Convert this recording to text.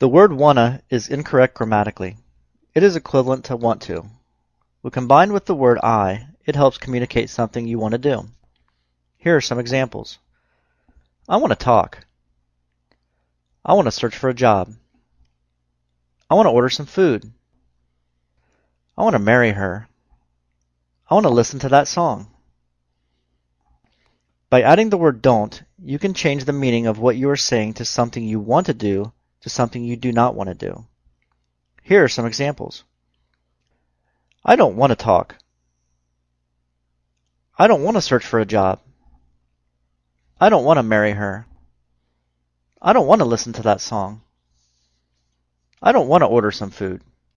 The word wanna is incorrect grammatically. It is equivalent to want to. When combined with the word I, it helps communicate something you want to do. Here are some examples. I want to talk. I want to search for a job. I want to order some food. I want to marry her. I want to listen to that song. By adding the word don't, you can change the meaning of what you are saying to something you want to do to something you do not want to do. Here are some examples. I don't want to talk. I don't want to search for a job. I don't want to marry her. I don't want to listen to that song. I don't want to order some food.